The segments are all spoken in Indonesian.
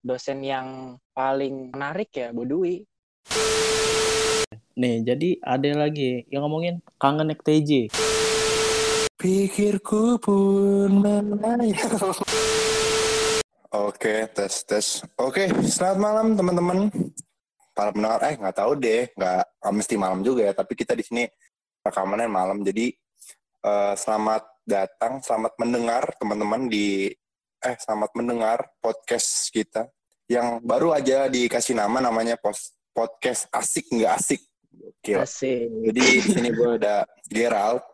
dosen yang paling menarik ya Bu Dwi. Nih, jadi ada lagi yang ngomongin kangen naik TJ. Pikirku pun melayang. Oke, tes tes. Oke, selamat malam teman-teman. Para pendengar, eh nggak tahu deh, nggak mesti malam juga ya. Tapi kita di sini rekamannya malam. Jadi eh, selamat datang, selamat mendengar teman-teman di eh selamat mendengar podcast kita yang baru aja dikasih nama namanya pos podcast asik nggak asik. Oke. Asik. Jadi di sini gue ada Gerald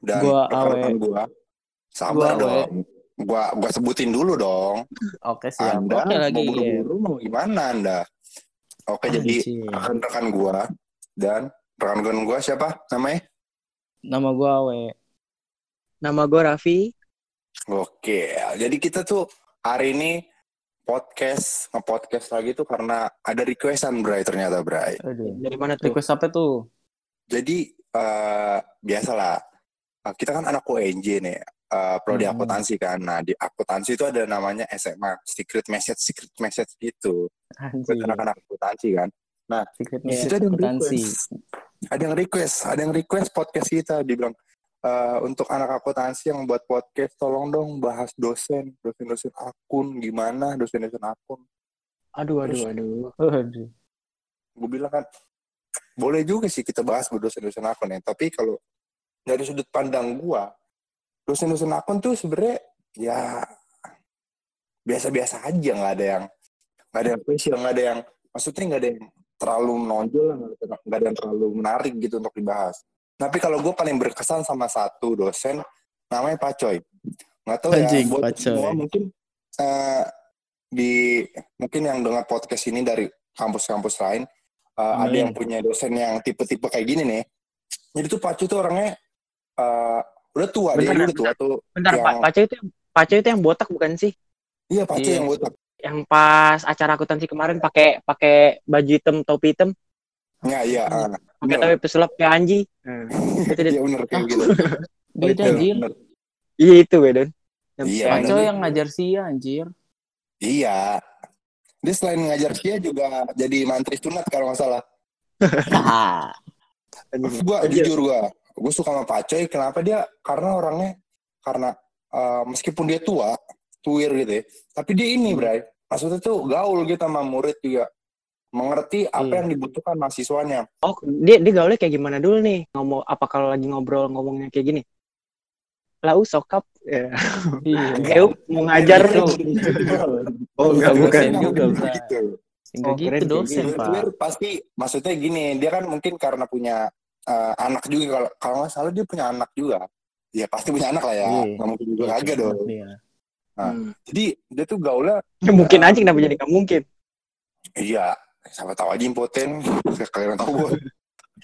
dan Gua rekan-rekan Awe. gua. Sabar Gua Awe. dong. Gua gua sebutin dulu dong. Oke, siap. Anda Oke lagi. mau buru-buru mau gimana Anda? Oke, jadi Anjir. rekan-rekan gua dan rekan-rekan gua siapa namanya? Nama gua Awe. Nama gue Raffi. Oke, jadi kita tuh hari ini podcast nge-podcast lagi tuh karena ada requestan Bray ternyata Bray. Aduh. Dari mana tuh? Request apa tuh? Jadi eh biasalah eh, kita kan anak UNJ nih, eh, prodi Hmm. akuntansi kan. Nah di akuntansi itu ada namanya SMA, secret message, secret message gitu. Buat Anjir. anak-anak akuntansi kan. Secret Di message situ ada yang akuntansi. request, ada yang request, ada yang request podcast kita. Dibilang eh, untuk anak akuntansi yang buat podcast, tolong dong bahas dosen, dosen-dosen akun gimana, dosen-dosen akun. Aduh, aduh, aduh. Waduh. gue bilang kan boleh juga sih kita bahas dosen-dosen akun ya tapi kalau dari sudut pandang gua dosen-dosen akun tuh sebenarnya ya biasa-biasa aja nggak ada yang nggak ada yang spesial nggak ada yang maksudnya nggak ada yang terlalu menonjol nggak ada yang terlalu menarik gitu untuk dibahas tapi kalau gue paling berkesan sama satu dosen namanya Pak Coy nggak tahu ya Anjing, buat Pak Coy. semua mungkin eh, di mungkin yang dengar podcast ini dari kampus-kampus lain ada Hmm. yang punya dosen yang tipe-tipe kayak gini nih jadi tuh Pak Coy tuh orangnya eh, udah tua dia Bentar, dia udah tua tuh Bentar, Yang- Pak. Paco itu Paco itu yang botak bukan sih? iya Pak Coy Iya. yang botak Yang pas acara akuntansi kemarin pakai pakai baju hitam, topi hitam, ya iya ah. pakai Topi pesulap kayak Anji. Nah, itu dia. iya bener kayak gitu Beda anjir. Iya itu. Yang Iya, bener. yang ngajar Sia anjir. Iya. Dia selain ngajar dia juga jadi mantri sunat kalau nggak salah. Gua Anjir. jujur gua, gua suka sama Pak Coy. Kenapa dia? Karena orangnya karena eh, meskipun dia tua, tuir gitu ya, tapi dia ini, Bray. Maksudnya tuh gaul gitu sama murid juga. Mengerti apa Iya. yang dibutuhkan mahasiswanya. Oh, dia dia gaulnya kayak gimana dulu nih? Ngomong apa kalau lagi ngobrol ngomongnya kayak gini? Lau sokap. Ya. Iya. Eup mau ngajar. Itu. Oh, enggak Dosen bukan. juga, Bray. Gitu. Enggak Oh, gitu keren, dosen, kayak Pak. Pasti maksudnya gini, dia kan mungkin karena punya eh, anak juga kalau kalau nggak salah dia punya anak juga. Ya pasti punya anak lah ya. Iya. Nggak mungkin juga kagak dong. Iya. Hmm. Jadi dia tuh gaulnya Ya, mungkin aja kenapa jadi nggak mungkin? Iya, siapa tahu aja impoten. Kalian tahu gue.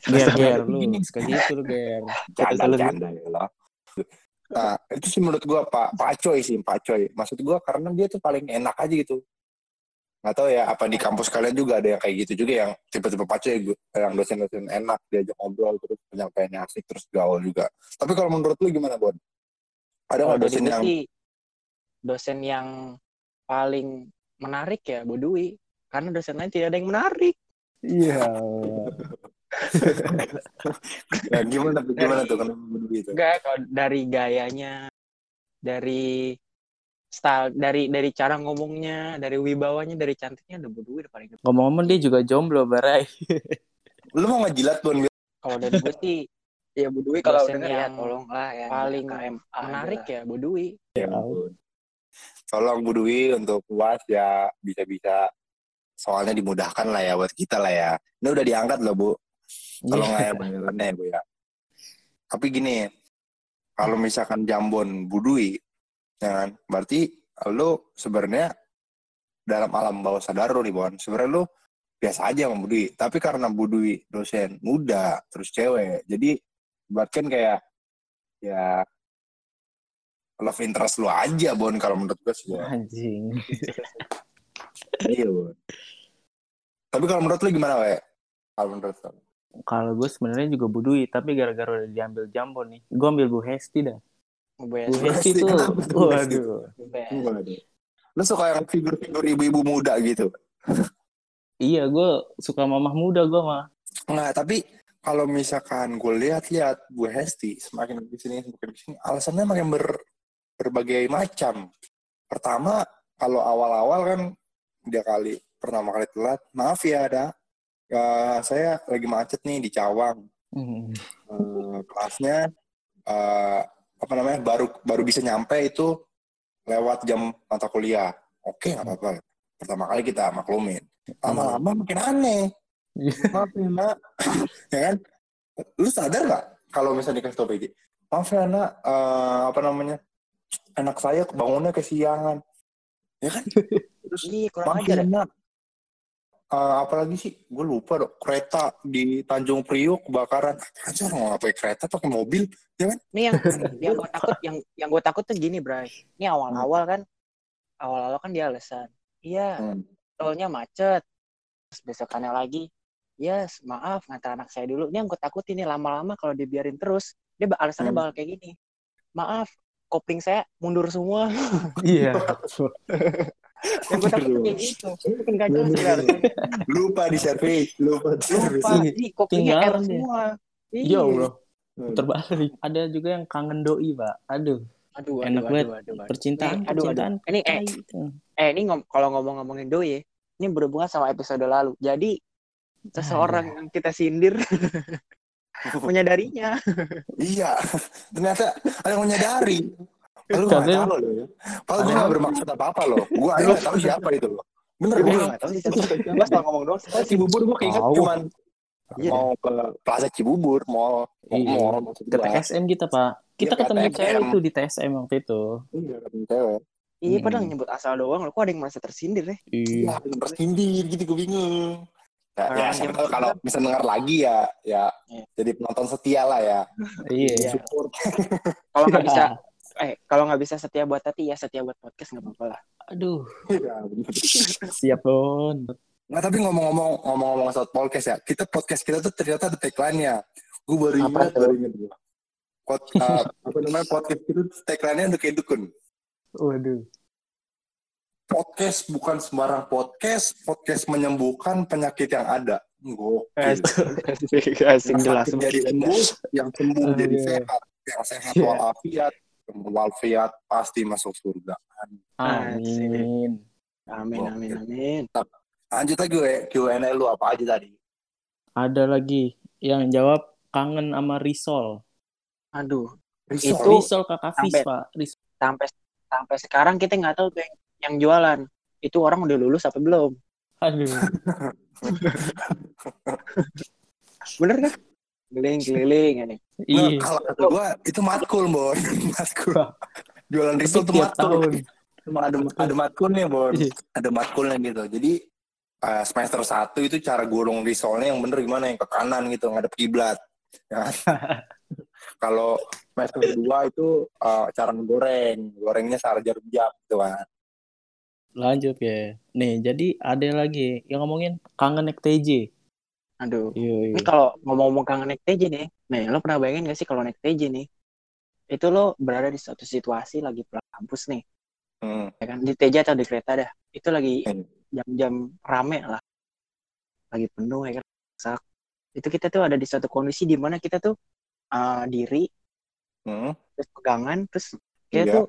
Ger, ger lu. Suka gitu lu, ger. Canda, canda ya lah. Nah, itu sih menurut gue Pak Pak Coy sih, Pak Coy. Maksud gue karena dia tuh paling enak aja gitu. Nggak tahu ya, apa di kampus kalian juga ada yang kayak gitu juga yang tipe-tipe Pak Coy, yang dosen-dosen enak, diajak ngobrol, terus penyampaiannya asik, terus gaul juga. Tapi kalau menurut lu gimana, Bon? Ada nggak dari dosen yang... sih dosen yang paling menarik ya Bu Dwi. Karena dosen lain tidak ada yang menarik. Iya. Ya, gimana tuh, gimana tuh, kenapa begitu? Enggak, kalau dari gayanya, dari style, dari dari cara ngomongnya, dari wibawanya, dari cantiknya udah Bu Dwi udah paling Ngomong-ngomong dia juga jomblo, Barai. Lu mau ngejilat, Bon? Kalau dari gue sih Ya Bu Dwi kalau denger ya tolonglah ya paling KMA menarik adalah- ya Bu Dwi. Ya ampun. Tolong Bu Dwi untuk puas ya bisa-bisa soalnya dimudahkan lah ya buat kita lah ya. Ini udah diangkat loh Bu. Tolong lah ya bayarannya ya Bu ya. Tapi gini, kalau misalkan Jambon Bu Dwi, ya kan, berarti lo sebenarnya dalam alam bawah sadar lo nih Bon, sebenarnya lo biasa aja sama Bu Dwi. Tapi karena Bu Dwi dosen muda, terus cewek, jadi buat kan kayak ya love interest lu aja Bon kalau menurut gue sih Bon. Anjing. iya tapi kalau menurut lu gimana we kalau menurut lu Kalau gue sebenarnya juga budui, tapi gara-gara udah diambil jambo nih, gue ambil Bu Hesti dah. Bu Hesti. Tuh, waduh. Lu suka yang figur-figur ibu-ibu muda gitu? Iya, gue suka mamah muda gue mah. Nggak, tapi kalau misalkan gue lihat-lihat Bu Hesti semakin di sini semakin di sini alasannya makin ber, berbagai macam. Pertama, kalau awal-awal kan dia kali pertama kali telat, maaf ya ada ya, saya lagi macet nih di Cawang. Hmm. Eh, kelasnya eh, apa namanya baru baru bisa nyampe itu lewat jam mata kuliah. Oke nggak apa-apa. Pertama kali kita maklumin. Lama-lama makin aneh. Maaf ya nak, ya kan? Lu sadar nggak kalau misalnya dikasih tau PJ? Maaf ya nak, eh, apa namanya? Anak saya bangunnya kesiangan. Ya kan? Terus Ih, kurang maaf ajar. ya. Eh, apalagi sih, gue lupa dong. Kereta di Tanjung Priok kebakaran. Aja orang mau pakai kereta pakai mobil, ya kan? Nih yang yang gue takut yang yang gue takut tuh gini, Bray. Ini awal-awal kan awal-awal kan dia alasan. Iya, Hmm. tolnya macet. Terus besokannya lagi, yes, maaf ngantar anak saya dulu. Ini yang gue takutin nih lama-lama kalau dibiarin terus, dia alasannya Hmm. bakal kayak gini. Maaf, kopling saya mundur semua. Iya. yang gue takut kayak gitu. Makin kacau sebenarnya. Lupa di servis, lupa di servis. Lupa, tinggalan error dia. semua. Iya, Iya. bro. Terbalik. Ada juga yang kangen doi, Pak. Aduh, Aduh, aduh, Enak banget. aduh, aduh. percintaan, aduh, aduh. percintaan. Ini, eh, tai itu. Eh, ini ngom kalau ngomong-ngomongin doi, ya, ini berhubungan sama episode lalu. Jadi seseorang yang kita sindir menyadarinya. Iya, ternyata ada yang menyadari. Lu nggak tahu loh ya. Padahal gue nggak bermaksud apa-apa loh. Gue aja nggak tahu siapa itu loh. Bener Gue tahu sih siapa. Gue asal ngomong doang. Saya Cibubur gue keinget cuman Iya. mau ke Plaza Cibubur, mau mau Iya. Ke. TSM kita, Pak. Kita Iya, ke ketemu cewek itu di TSM waktu itu. Iya, ketemu cewek. Iya, padahal Hmm. nyebut asal doang. Lo kok ada yang merasa tersindir ya? Iya, tersindir gitu gue bingung. Ya, ya siapa yang- tahu kalau bisa dengar lagi ya, ya Iya. jadi penonton setia lah ya. Iya. Support. Kalau nggak bisa, eh kalau nggak bisa setia buat tati ya setia buat podcast nggak apa-apa lah. Aduh, Iya, siap, Don. Nah tapi ngomong-ngomong ngomong-ngomong soal podcast ya, kita podcast kita tuh ternyata ada tagline-nya. Gue baru Apa ingat, baru ingat gue. Pod, uh, apa namanya podcast itu tagline-nya udah kayak dukun. Waduh. Podcast bukan sembarang podcast, podcast menyembuhkan penyakit yang ada. Gokil. Asik Yang jelas. jadi sembuh, yang sembuh jadi sehat, yang sehat Iya. walafiat, yang walafiat pasti masuk surga. Amin. Amin, amin, amin. Lanjut lagi gue, Q&A lu apa aja tadi? Ada lagi yang jawab kangen sama Risol. Aduh, Risol. Itu- Risol kakak Fis, sampai- Pak. Risol. sampai sampai sekarang kita nggak tahu tuh yang, yang jualan. Itu orang udah lulus apa belum? Aduh. Bener kan? Keliling-keliling ini. Nah, Iya. kalau kata gue itu matkul, Bon. matkul. Jualan risol tuh Tiap matkul. tahun. Cuma ada ada matkulnya, Bon. Iya. Ada matkulnya gitu. Jadi eh, semester 1 itu cara gorong risolnya yang bener gimana yang ke kanan gitu, ngadep kiblat. Ya. Kalau semester 2 itu eh, cara goreng, gorengnya secara jarum jam gitu kan. Lanjut ya. Nih, jadi ada lagi yang ngomongin kangen naik TJ. Aduh. Iya, Ini kalau ngomong-ngomong kangen naik TJ nih, nih lo pernah bayangin gak sih kalau naik TJ nih, itu lo berada di suatu situasi lagi pulang kampus nih, Hmm. ya kan di TJ atau di kereta dah, itu lagi Hmm. jam-jam rame lah, lagi penuh ya kan, Sak. itu kita tuh ada di suatu kondisi di mana kita tuh uh, diri, Hmm. terus pegangan, terus kita Iya. tuh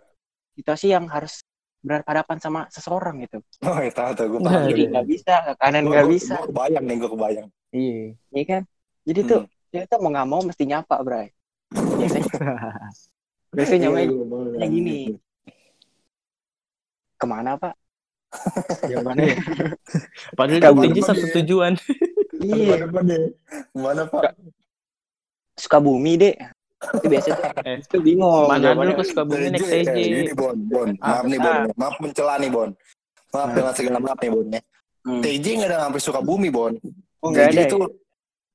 situasi yang harus berhadapan sama seseorang gitu, Oh, ya tahu tuh gue Nah, paham. iya. nggak bisa, ke kanan nggak gua- bisa, gua kebayang nih, gue kebayang. Iya. ya kan, jadi tuh kita tuh mau nggak mau mesti nyapa, Bray. Biasanya, biasanya nyamanya Iya, kebayang. kayak gini. ke mana pak? Jawabannya Padahal Kabur TJ satu dia. tujuan. iya? Ke mana Pak? suka bumi deh. Itu biasa tuh. Eh, Itu bingung. Mana dulu ke Sukabumi naik TJ. TJ. Eh, Ini Bon, Bon. Maaf nih Bon. Maaf mencela nih Bon. Maaf Hmm. dengan segala maaf nih Bon ya. Hmm. TJ nggak ada sampai suka bumi Bon. Oh nggak TJ ada. itu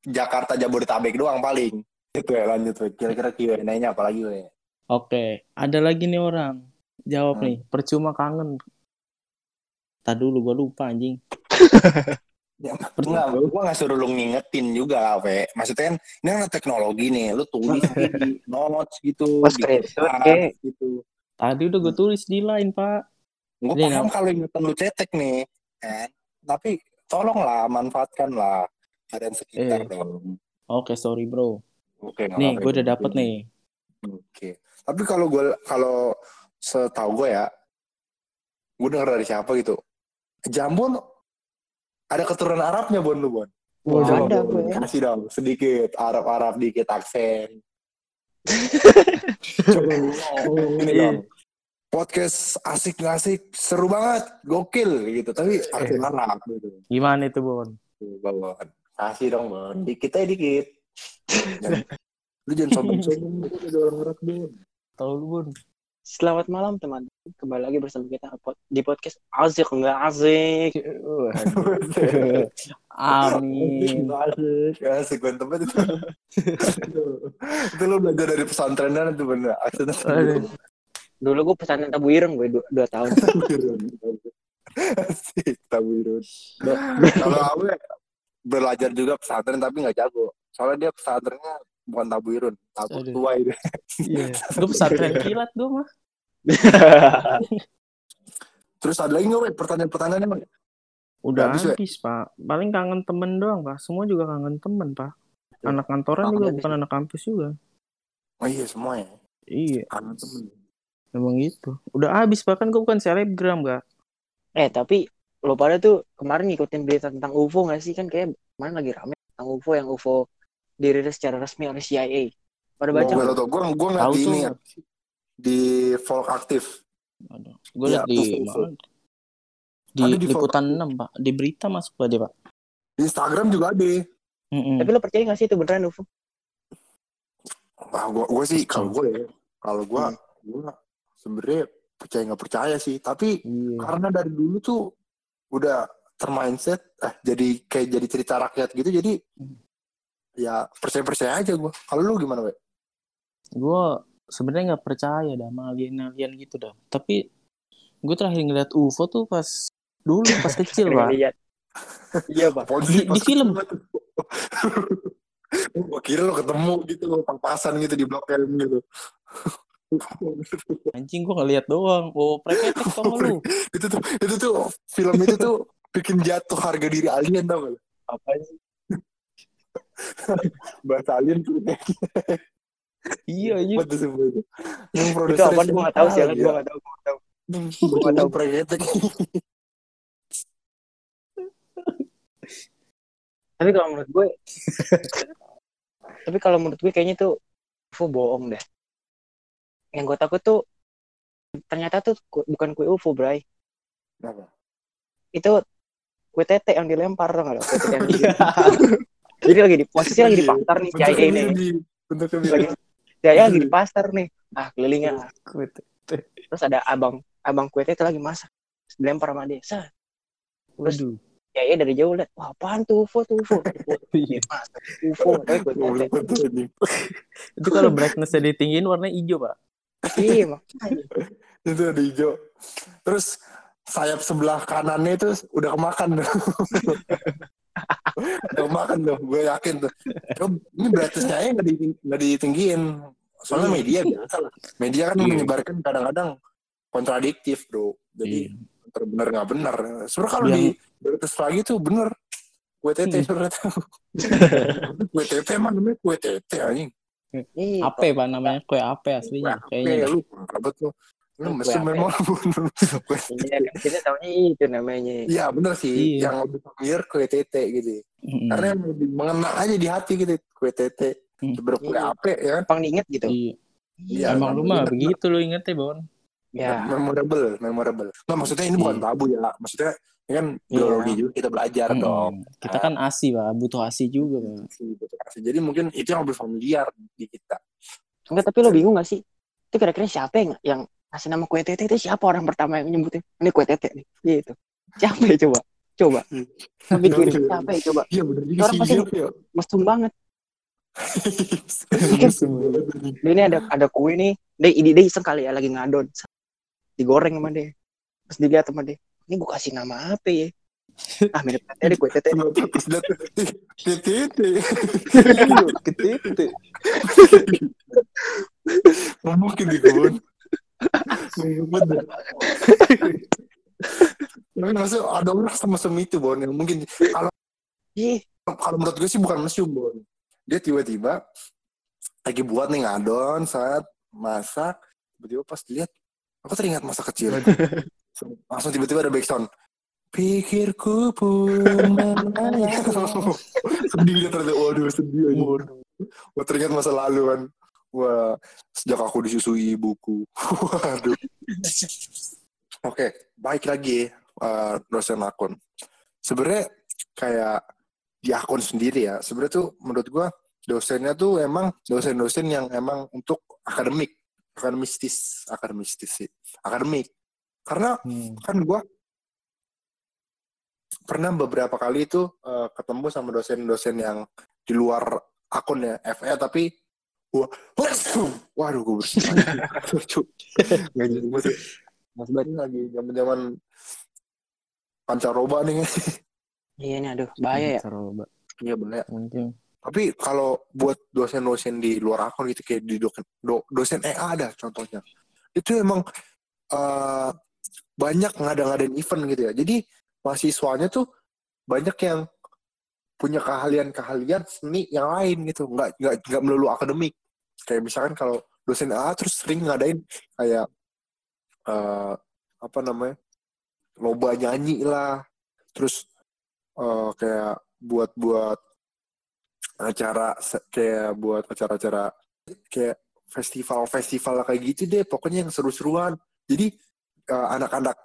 Jakarta Jabodetabek doang paling. Itu ya lanjut. Kira-kira Q&A-nya apa lagi we? Oke, ada lagi nih orang. Jawab Hmm. nih, percuma kangen. Tadi dulu gua lupa anjing. Ya, enggak, gua nggak suruh lu ngingetin juga, we. Maksudnya kan ini kan teknologi nih, lu tulis di notes gitu, Oh, di kek. gitu. Tadi udah gue tulis di line, Pak. Gue Ini paham kalau ingatan lu cetek nih, kan? Tapi tolonglah manfaatkanlah keadaan sekitar Eh. dong. Oke, sorry bro. Oke, nggak Nih, gue udah dapet nih. Oke. Tapi kalau gue kalau setahu gue ya, gue denger dari siapa gitu. Jambon ada keturunan Arabnya Bon lu Bon. Wah, Coba, ada Bon, kasih dong sedikit Arab-Arab dikit aksen. Coba ini Iya. dong. Podcast asik nggak asik, seru banget, gokil gitu. Tapi aksen Arab gitu. Gimana itu, Bon? Bon. Kasih dong Bon. Dikit aja dikit. Lu jangan sombong-sombong lu jadi orang Bon. Tahu lu, Bon? Selamat malam teman. Kembali lagi bersama kita di podcast Asik nggak asik. Amin. Asik, banget itu. itu lo belajar dari pesantren dan itu bener. Dulu gue pesantren tabu ireng gue dua, dua tahun. Asik, tabirun. Kalau aku ya, belajar juga pesantren tapi nggak jago. Soalnya dia pesantrennya bukan tabirun, tabu Aduh. tua itu. Iya. Gue pesantren kilat gue mah. Terus ada lagi nggak, Wei, pertanyaan-pertanyaan emang? Udah Habis, habis. Pak. Paling kangen temen doang, Pak. Semua juga kangen temen, Pak. Anak kantoran Kangen juga habis. bukan anak kampus juga. Oh iya semua ya. Iya, Kangen temen. Emang gitu. Udah habis, bahkan gue bukan selebgram, Kak. eh tapi lo pada tuh kemarin ngikutin berita tentang UFO nggak sih kan kayak kemarin lagi rame tentang UFO yang UFO dirilis secara resmi oleh CIA. Pada baca Gue tau, gue gue Tahu di ini ya. Di folk aktif. Aduh. Gue Iya, liat di? Di Ada di liputan 6, Pak. Di berita masuk aja, Pak. Di Instagram juga ada. Mm-mm. Tapi lo percaya nggak sih itu beneran UFO? Wah, gue gue sih kalau gue ya, kalau gue Hmm. gue sebenarnya percaya nggak percaya sih. Tapi Iya. karena dari dulu tuh udah termindset, eh jadi kayak jadi cerita rakyat gitu. Jadi Hmm. ya percaya percaya aja gue. Kalau lu gimana, we? gue sebenarnya nggak percaya dah sama alien-alien gitu dah tapi gue terakhir ngeliat UFO tuh pas dulu pas kecil Sering pak lihat. Iya pak. Di- di film. gue kira lo ketemu gitu, pas-pasan gitu di blok M gitu. anjing gue ngeliat doang oh preketek sama lu itu tuh itu tuh film itu tuh bikin jatuh harga diri alien tau gak? Apa sih? Bahasa alien tuh kayak iya iya semua itu? Yang Itu produser apa? Gue nggak tahu sih. ya. Gue nggak tahu. Gue nggak tahu. Gue nggak tahu. preketek. Tapi kalau menurut gue, tapi kalau menurut gue kayaknya tuh UFO bohong deh. Yang gue takut tuh ternyata tuh ku- bukan kue UFO, Bray. Kenapa? Itu kue tete yang dilempar tuh lo? Kue tete yang di- Jadi lagi di posisi lagi di pasar nih CIA di bentuknya Lagi. CIA lagi di pasar nih. Ah kelilingnya. Gue tuh- Terus ada abang abang kue tete lagi masak. Dilempar sama dia. Sah. Terus waduh CIA dari jauh liat. Wah apaan tuh UFO tuh UFO. Iya. UFO. Tapi kue tete. Ini. itu kalau brightnessnya ditinggiin warnanya hijau pak Iya makanya. Itu ada hijau. Terus sayap sebelah kanannya itu udah kemakan udah kemakan tuh, gue yakin tuh. Coba, ini brightness-nya aja nggak di- ditinggiin. Soalnya Iya. media biasa lah. Media kan Iya. menyebarkan kadang-kadang kontradiktif, bro. Jadi Iya. benar nggak benar. Sebenarnya kalau di brightness lagi tuh bener. Kue tete Hmm. sebenarnya tete emang namanya kue tete anjing. Iya. apa apa namanya kue apa aslinya kayaknya Kayaknya lu ribet lu. Lu Kue mesti apa memang Kue Iya kan kita tahunya itu namanya. Iya bener sih, Iya. yang lebih familiar kue tete gitu. Mm-mm. Karena yang lebih mengena aja di hati gitu kue tete. Sebenernya kue Iya. ape ya kan? Pang diinget gitu. iya Iya, emang lu mah begitu lu ingetnya bon Ya. Memorable, memorable. Nah maksudnya ini bukan Iya. tabu ya. Maksudnya ini kan biologi juga kita belajar Mm-mm. dong. kita kan asi pak. Butuh asi juga pak. Jadi mungkin itu yang lebih familiar di kita. Enggak tapi lo bingung gak sih? Itu kira-kira siapa yang yang kasih nama kue tete? Itu siapa orang pertama yang nyebutin? Ini kue tete nih. Gitu. Siapa ya coba? Coba. Tapi Iya, iya. siapa ya coba? Iya bener Orang pasti- ya? mesum banget. Dia ini ada ada kue nih. Dia ide dia iseng kali ya lagi ngadon. Digoreng sama dia. Terus dilihat sama dia ini gue kasih nama apa ya ah mirip tete kue tete tete. ketete Nggak mungkin di. Nggak mungkin. Maksudnya ada orang sama sem itu Bon yang mungkin kalau kalau menurut gue sih bukan mesum Bon. Dia tiba-tiba lagi buat nih ngadon saat masak tiba-tiba pas dilihat aku teringat masa kecil langsung tiba-tiba ada backsound. Pikirku pun sedih ternyata. Waduh sedih aja. Wah, teringat masa lalu kan. Wah sejak aku disusui ibuku. Waduh. Oke baik lagi uh, dosen akun. Sebenarnya kayak di akun sendiri ya sebenarnya tuh menurut gua dosennya tuh emang dosen-dosen yang emang untuk akademik. Akademistis akademistis sih. Akademik karena Hmm. kan gua pernah beberapa kali itu eh, ketemu sama dosen-dosen yang di luar akun ya FE tapi gua waduh gue bersih mas Bani lagi zaman zaman pancaroba nih iya nih aduh bahaya ya. Coba. iya bahaya Mungkin. tapi kalau buat dosen-dosen di luar akun gitu kayak di dosen, do- dosen EA ada contohnya itu emang eh, banyak ngada-ngadain event gitu ya. Jadi mahasiswanya tuh banyak yang punya keahlian-keahlian seni yang lain gitu. Nggak nggak nggak melulu akademik. Kayak misalkan kalau dosen A terus sering ngadain kayak eh, apa namanya lomba nyanyi lah. Terus eh, kayak buat-buat acara kayak buat acara-acara kayak festival-festival kayak gitu deh. Pokoknya yang seru-seruan. Jadi anak-anak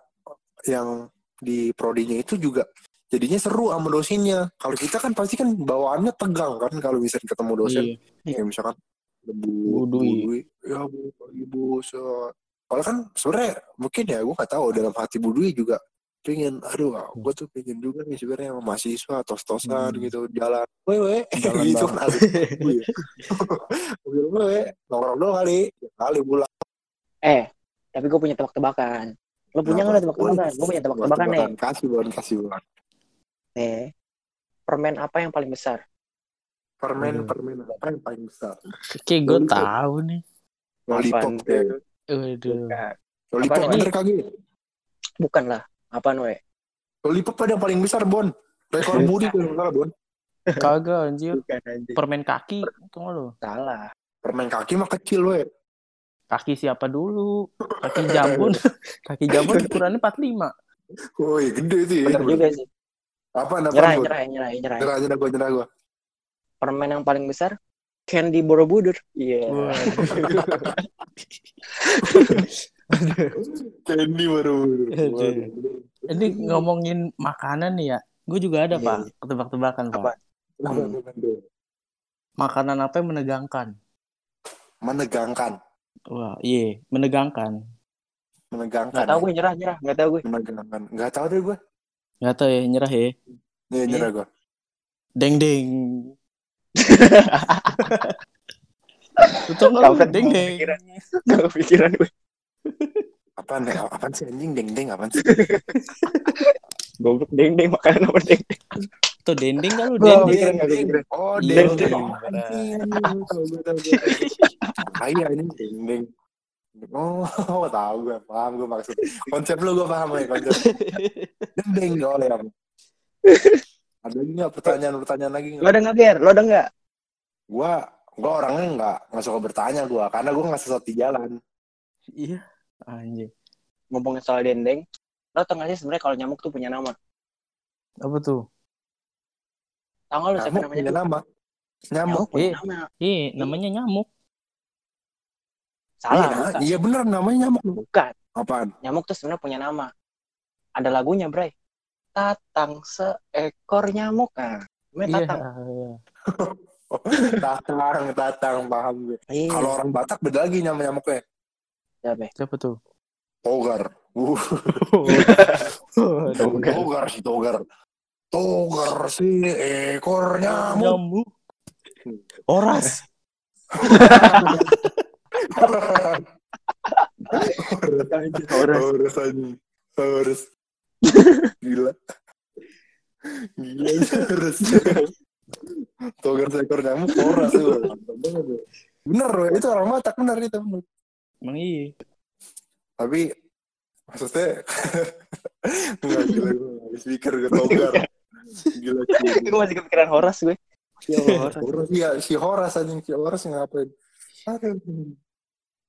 yang di prodinya itu juga jadinya seru sama dosennya. Kalau kita kan pasti kan bawaannya tegang kan kalau misalnya ketemu dosen. Iya. kayak misalkan bu Bu Dwi. Ya bu ibu so. Kalau kan sebenarnya mungkin ya gue nggak tahu dalam hati Bu Dwi juga pengen aduh gue tuh pengen juga nih sebenarnya sama mahasiswa tos-tosan Hmm. gitu jalan. Wewe Jalan gitu kan asik Iya. Mobil wewe nongkrong doang kali. Kali pulang. Eh, tapi gue punya tebak-tebakan. Lo punya nggak tebak-tebakan? Gue punya tebak-tebakan nih. kasih bon kasih bon Nih, permen apa yang paling besar? permen Aduh. permen apa yang paling besar Kayak gue tahu nih. lollipop ya. tuh? Waduh. Lollipop bener kagak Bukan lah. Apaan we? lollipop ada yang paling besar bon rekor budi kalau nggak salah bon Kagak anjir. Permen kaki. Tunggu lo. Salah. permen kaki mah kecil we Kaki siapa dulu? Kaki jambon. Kaki jambon ukurannya 45. Woi, gede sih. Bener juga sih. Apa apa Nyerah, nyerah, nyerah, nyerah. Nyerah, nyerah gua, nyerah gua. Permen yang paling besar Candy Borobudur. Iya. Candy baru. Aduh. Ini ngomongin makanan nih ya. Gue juga ada Iya, pak. iya. Ketebak-tebakan Apa? pak. Makanan apa yang menegangkan? Menegangkan, Wah, iya, menegangkan. menegangkan. Nggak tahu gue nyerah, nyerah. Nggak tahu gue. Menegangkan. Enggak tahu deh gua. Gak tau ya, nyerah ya. Nih, nyerah gua. Deng deng. Tau nggak Deng deng. kepikiran. Nggak kepikiran gue. Apaan nih? Apaan sih anjing deng-deng apaan sih? Goblok deng-deng makanan apa deng-deng. Tuh dendeng kan lu kepikiran. Oh, Iya, deng-deng. iya. Gua, tahu gua. Ah, iya ini deng-deng. Oh, tahu gue, paham gue maksud. Konsep lu gue paham ya, konsep. Deng-deng, oh ya. Ada lagi nggak pertanyaan-pertanyaan lagi Lo nggak? ada nggak, Ger? Lo ada nggak? Gua, gua orangnya nggak nggak suka bertanya gua, karena gua nggak sesuatu di jalan. Iya, anjing. Ngomongin soal dendeng. Lo tau nggak sih sebenarnya kalau nyamuk tuh punya nama? Apa tuh? Tahu nggak lo siapa Nyamuk namanya? punya nama. Nyamuk. Nyamuk Eh. nama. Iya, namanya nyamuk. Salah, iya, bukan. iya bener namanya nyamuk. Bukan. Apaan? Nyamuk tuh sebenarnya punya nama. Ada lagunya, Bray. Tatang seekor nyamuk. Nah, namanya Iya. tatang. iya. Oh, tatang, tatang, paham gue. Iya. Kalau orang Batak beda lagi nama nyamuknya. Siapa? Siapa tuh? Togar. Uh, Togar. togar si togar. Togar si ekor nyamuk. Nyamuk. Oras. Harus aja. Harus. Gila. Gila harus. Togar seekor nyamuk horas tuh. Bener, itu orang Batak bener itu. Emang iya. Tapi maksudnya Enggak gila gue speaker gue togar. Gila gila. gue masih kepikiran Horas gue. Ya Allah, Horas. Iya si Horas anjing si Horas ngapain?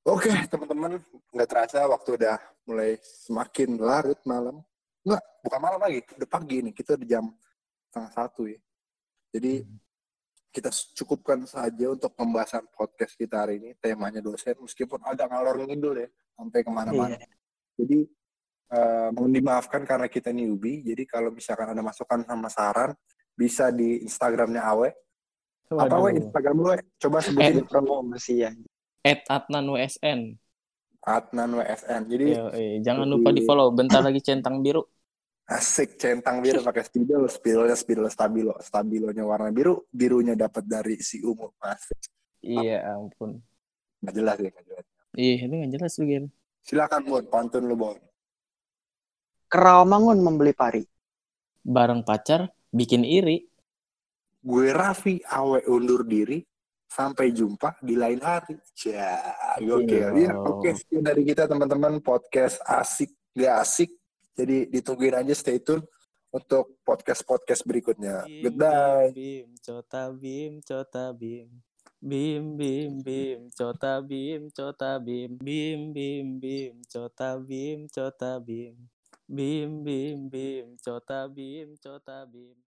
Oke teman-teman nggak terasa waktu udah mulai semakin larut malam. Enggak, bukan malam lagi, udah pagi nih. Kita udah jam setengah satu ya. Jadi kita cukupkan saja untuk pembahasan podcast kita hari ini. Temanya dosen, meskipun agak ngalor ngidul ya, sampai ke mana-mana. Iya. Jadi eh, mohon dimaafkan karena kita newbie. Jadi kalau misalkan ada masukan sama saran, bisa di Instagramnya Awe. Apa Awe Instagram lu? Coba sebutin Promosi ya. At Adnan WSN. Adnan WSN. Jadi Yo, eh, jangan lupa di follow. Bentar lagi centang biru. asik centang biru pakai spidol, spidolnya spidol stabilo, stabilonya warna biru, birunya dapat dari si Ungu. Asik. Iya ampun. Nggak jelas ya, nggak jelas. Ih, itu nggak jelas begini. Silakan Bon, pantun lu Bon. Kerawamangun membeli pari. Bareng pacar bikin iri. Gue Raffi, Awe undur diri. Sampai jumpa di lain hari. Ya, gokil. Iya. Ya, oke. Sekian dari kita teman-teman podcast asik gak asik. Jadi ditungguin aja stay tune untuk podcast-podcast berikutnya. Goodbye. Bim, cota bim, cota bim. Bim, bim, bim, cota bim, cota bim. Bim, bim, bim, cota bim, cota bim. Bim, bim, bim, cota bim, cota bim.